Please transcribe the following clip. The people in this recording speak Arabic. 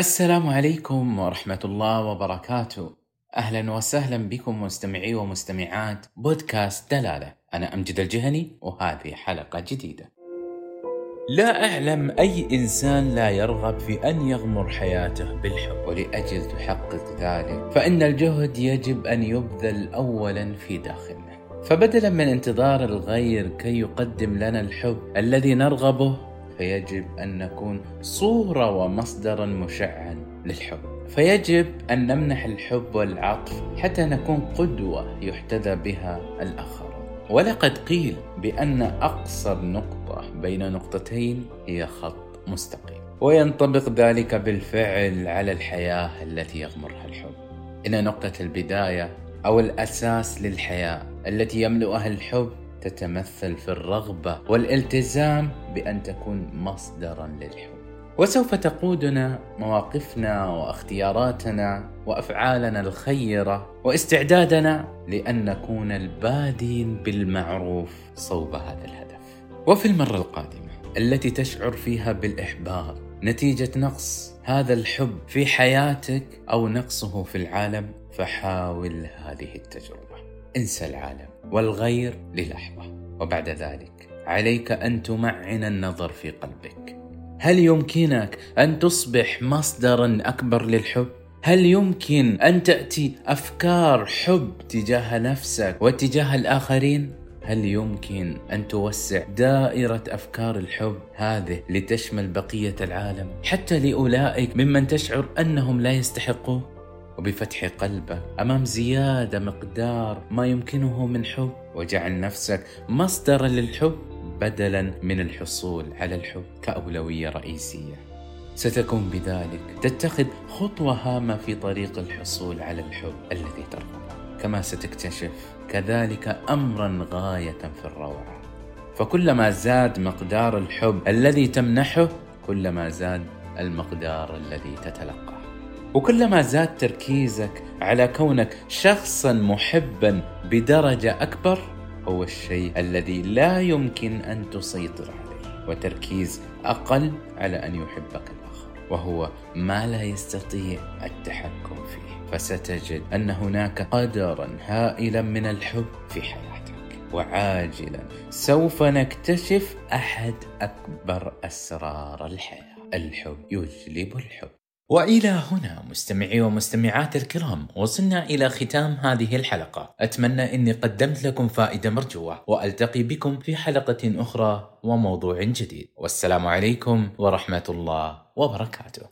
السلام عليكم ورحمة الله وبركاته. أهلا وسهلا بكم مستمعي ومستمعات بودكاست دلالة. أنا أمجد الجهني وهذه حلقة جديدة. لا أعلم أي إنسان لا يرغب في أن يغمر حياته بالحب ولأجل تحقق ذلك فإن الجهد يجب أن يبذل أولا في داخلنا. فبدلا من انتظار الغير كي يقدم لنا الحب الذي نرغبه فيجب أن نكون صورة ومصدرا مشعا للحب. فيجب أن نمنح الحب والعطف حتى نكون قدوة يحتذى بها الآخرون. ولقد قيل بأن أقصر نقطة بين نقطتين هي خط مستقيم. وينطبق ذلك بالفعل على الحياة التي يغمرها الحب. إن نقطة البداية أو الأساس للحياة التي يملؤها الحب تتمثل في الرغبة والالتزام بأن تكون مصدرا للحب وسوف تقودنا مواقفنا واختياراتنا وأفعالنا الخيرة واستعدادنا لأن نكون البادين بالمعروف صوب هذا الهدف. وفي المرة القادمة التي تشعر فيها بالإحباط نتيجة نقص هذا الحب في حياتك أو نقصه في العالم فحاول هذه التجربة. انسى العالم والغير للحظة وبعد ذلك عليك أن تمعن النظر في قلبك هل يمكنك أن تصبح مصدرا أكبر للحب؟ هل يمكن أن تأتي أفكار حب تجاه نفسك وتجاه الآخرين؟ هل يمكن أن توسع دائرة أفكار الحب هذه لتشمل بقية العالم حتى لأولئك ممن تشعر أنهم لا يستحقون؟ وبفتح قلبك أمام زيادة مقدار ما يمكنه من حب وجعل نفسك مصدرا للحب بدلا من الحصول على الحب كأولوية رئيسية. ستكون بذلك تتخذ خطوة هامة في طريق الحصول على الحب الذي ترغبه كما ستكتشف كذلك امرا غاية في الروعة. فكلما زاد مقدار الحب الذي تمنحه كلما زاد المقدار الذي تتلقاه. وكلما زاد تركيزك على كونك شخصا محبا بدرجة أكبر هو الشيء الذي لا يمكن أن تسيطر عليه. وتركيز أقل على أن يحبك الآخر وهو ما لا يستطيع التحكم فيه. فستجد أن هناك قدرا هائلا من الحب في حياتك وعاجلا سوف نكتشف أحد أكبر أسرار الحياة. الحب يجلب الحب. وإلى هنا مستمعي ومستمعات الكرام وصلنا إلى ختام هذه الحلقة. أتمنى إني قدمت لكم فائدة مرجوة وألتقي بكم في حلقة أخرى وموضوع جديد. والسلام عليكم ورحمة الله وبركاته.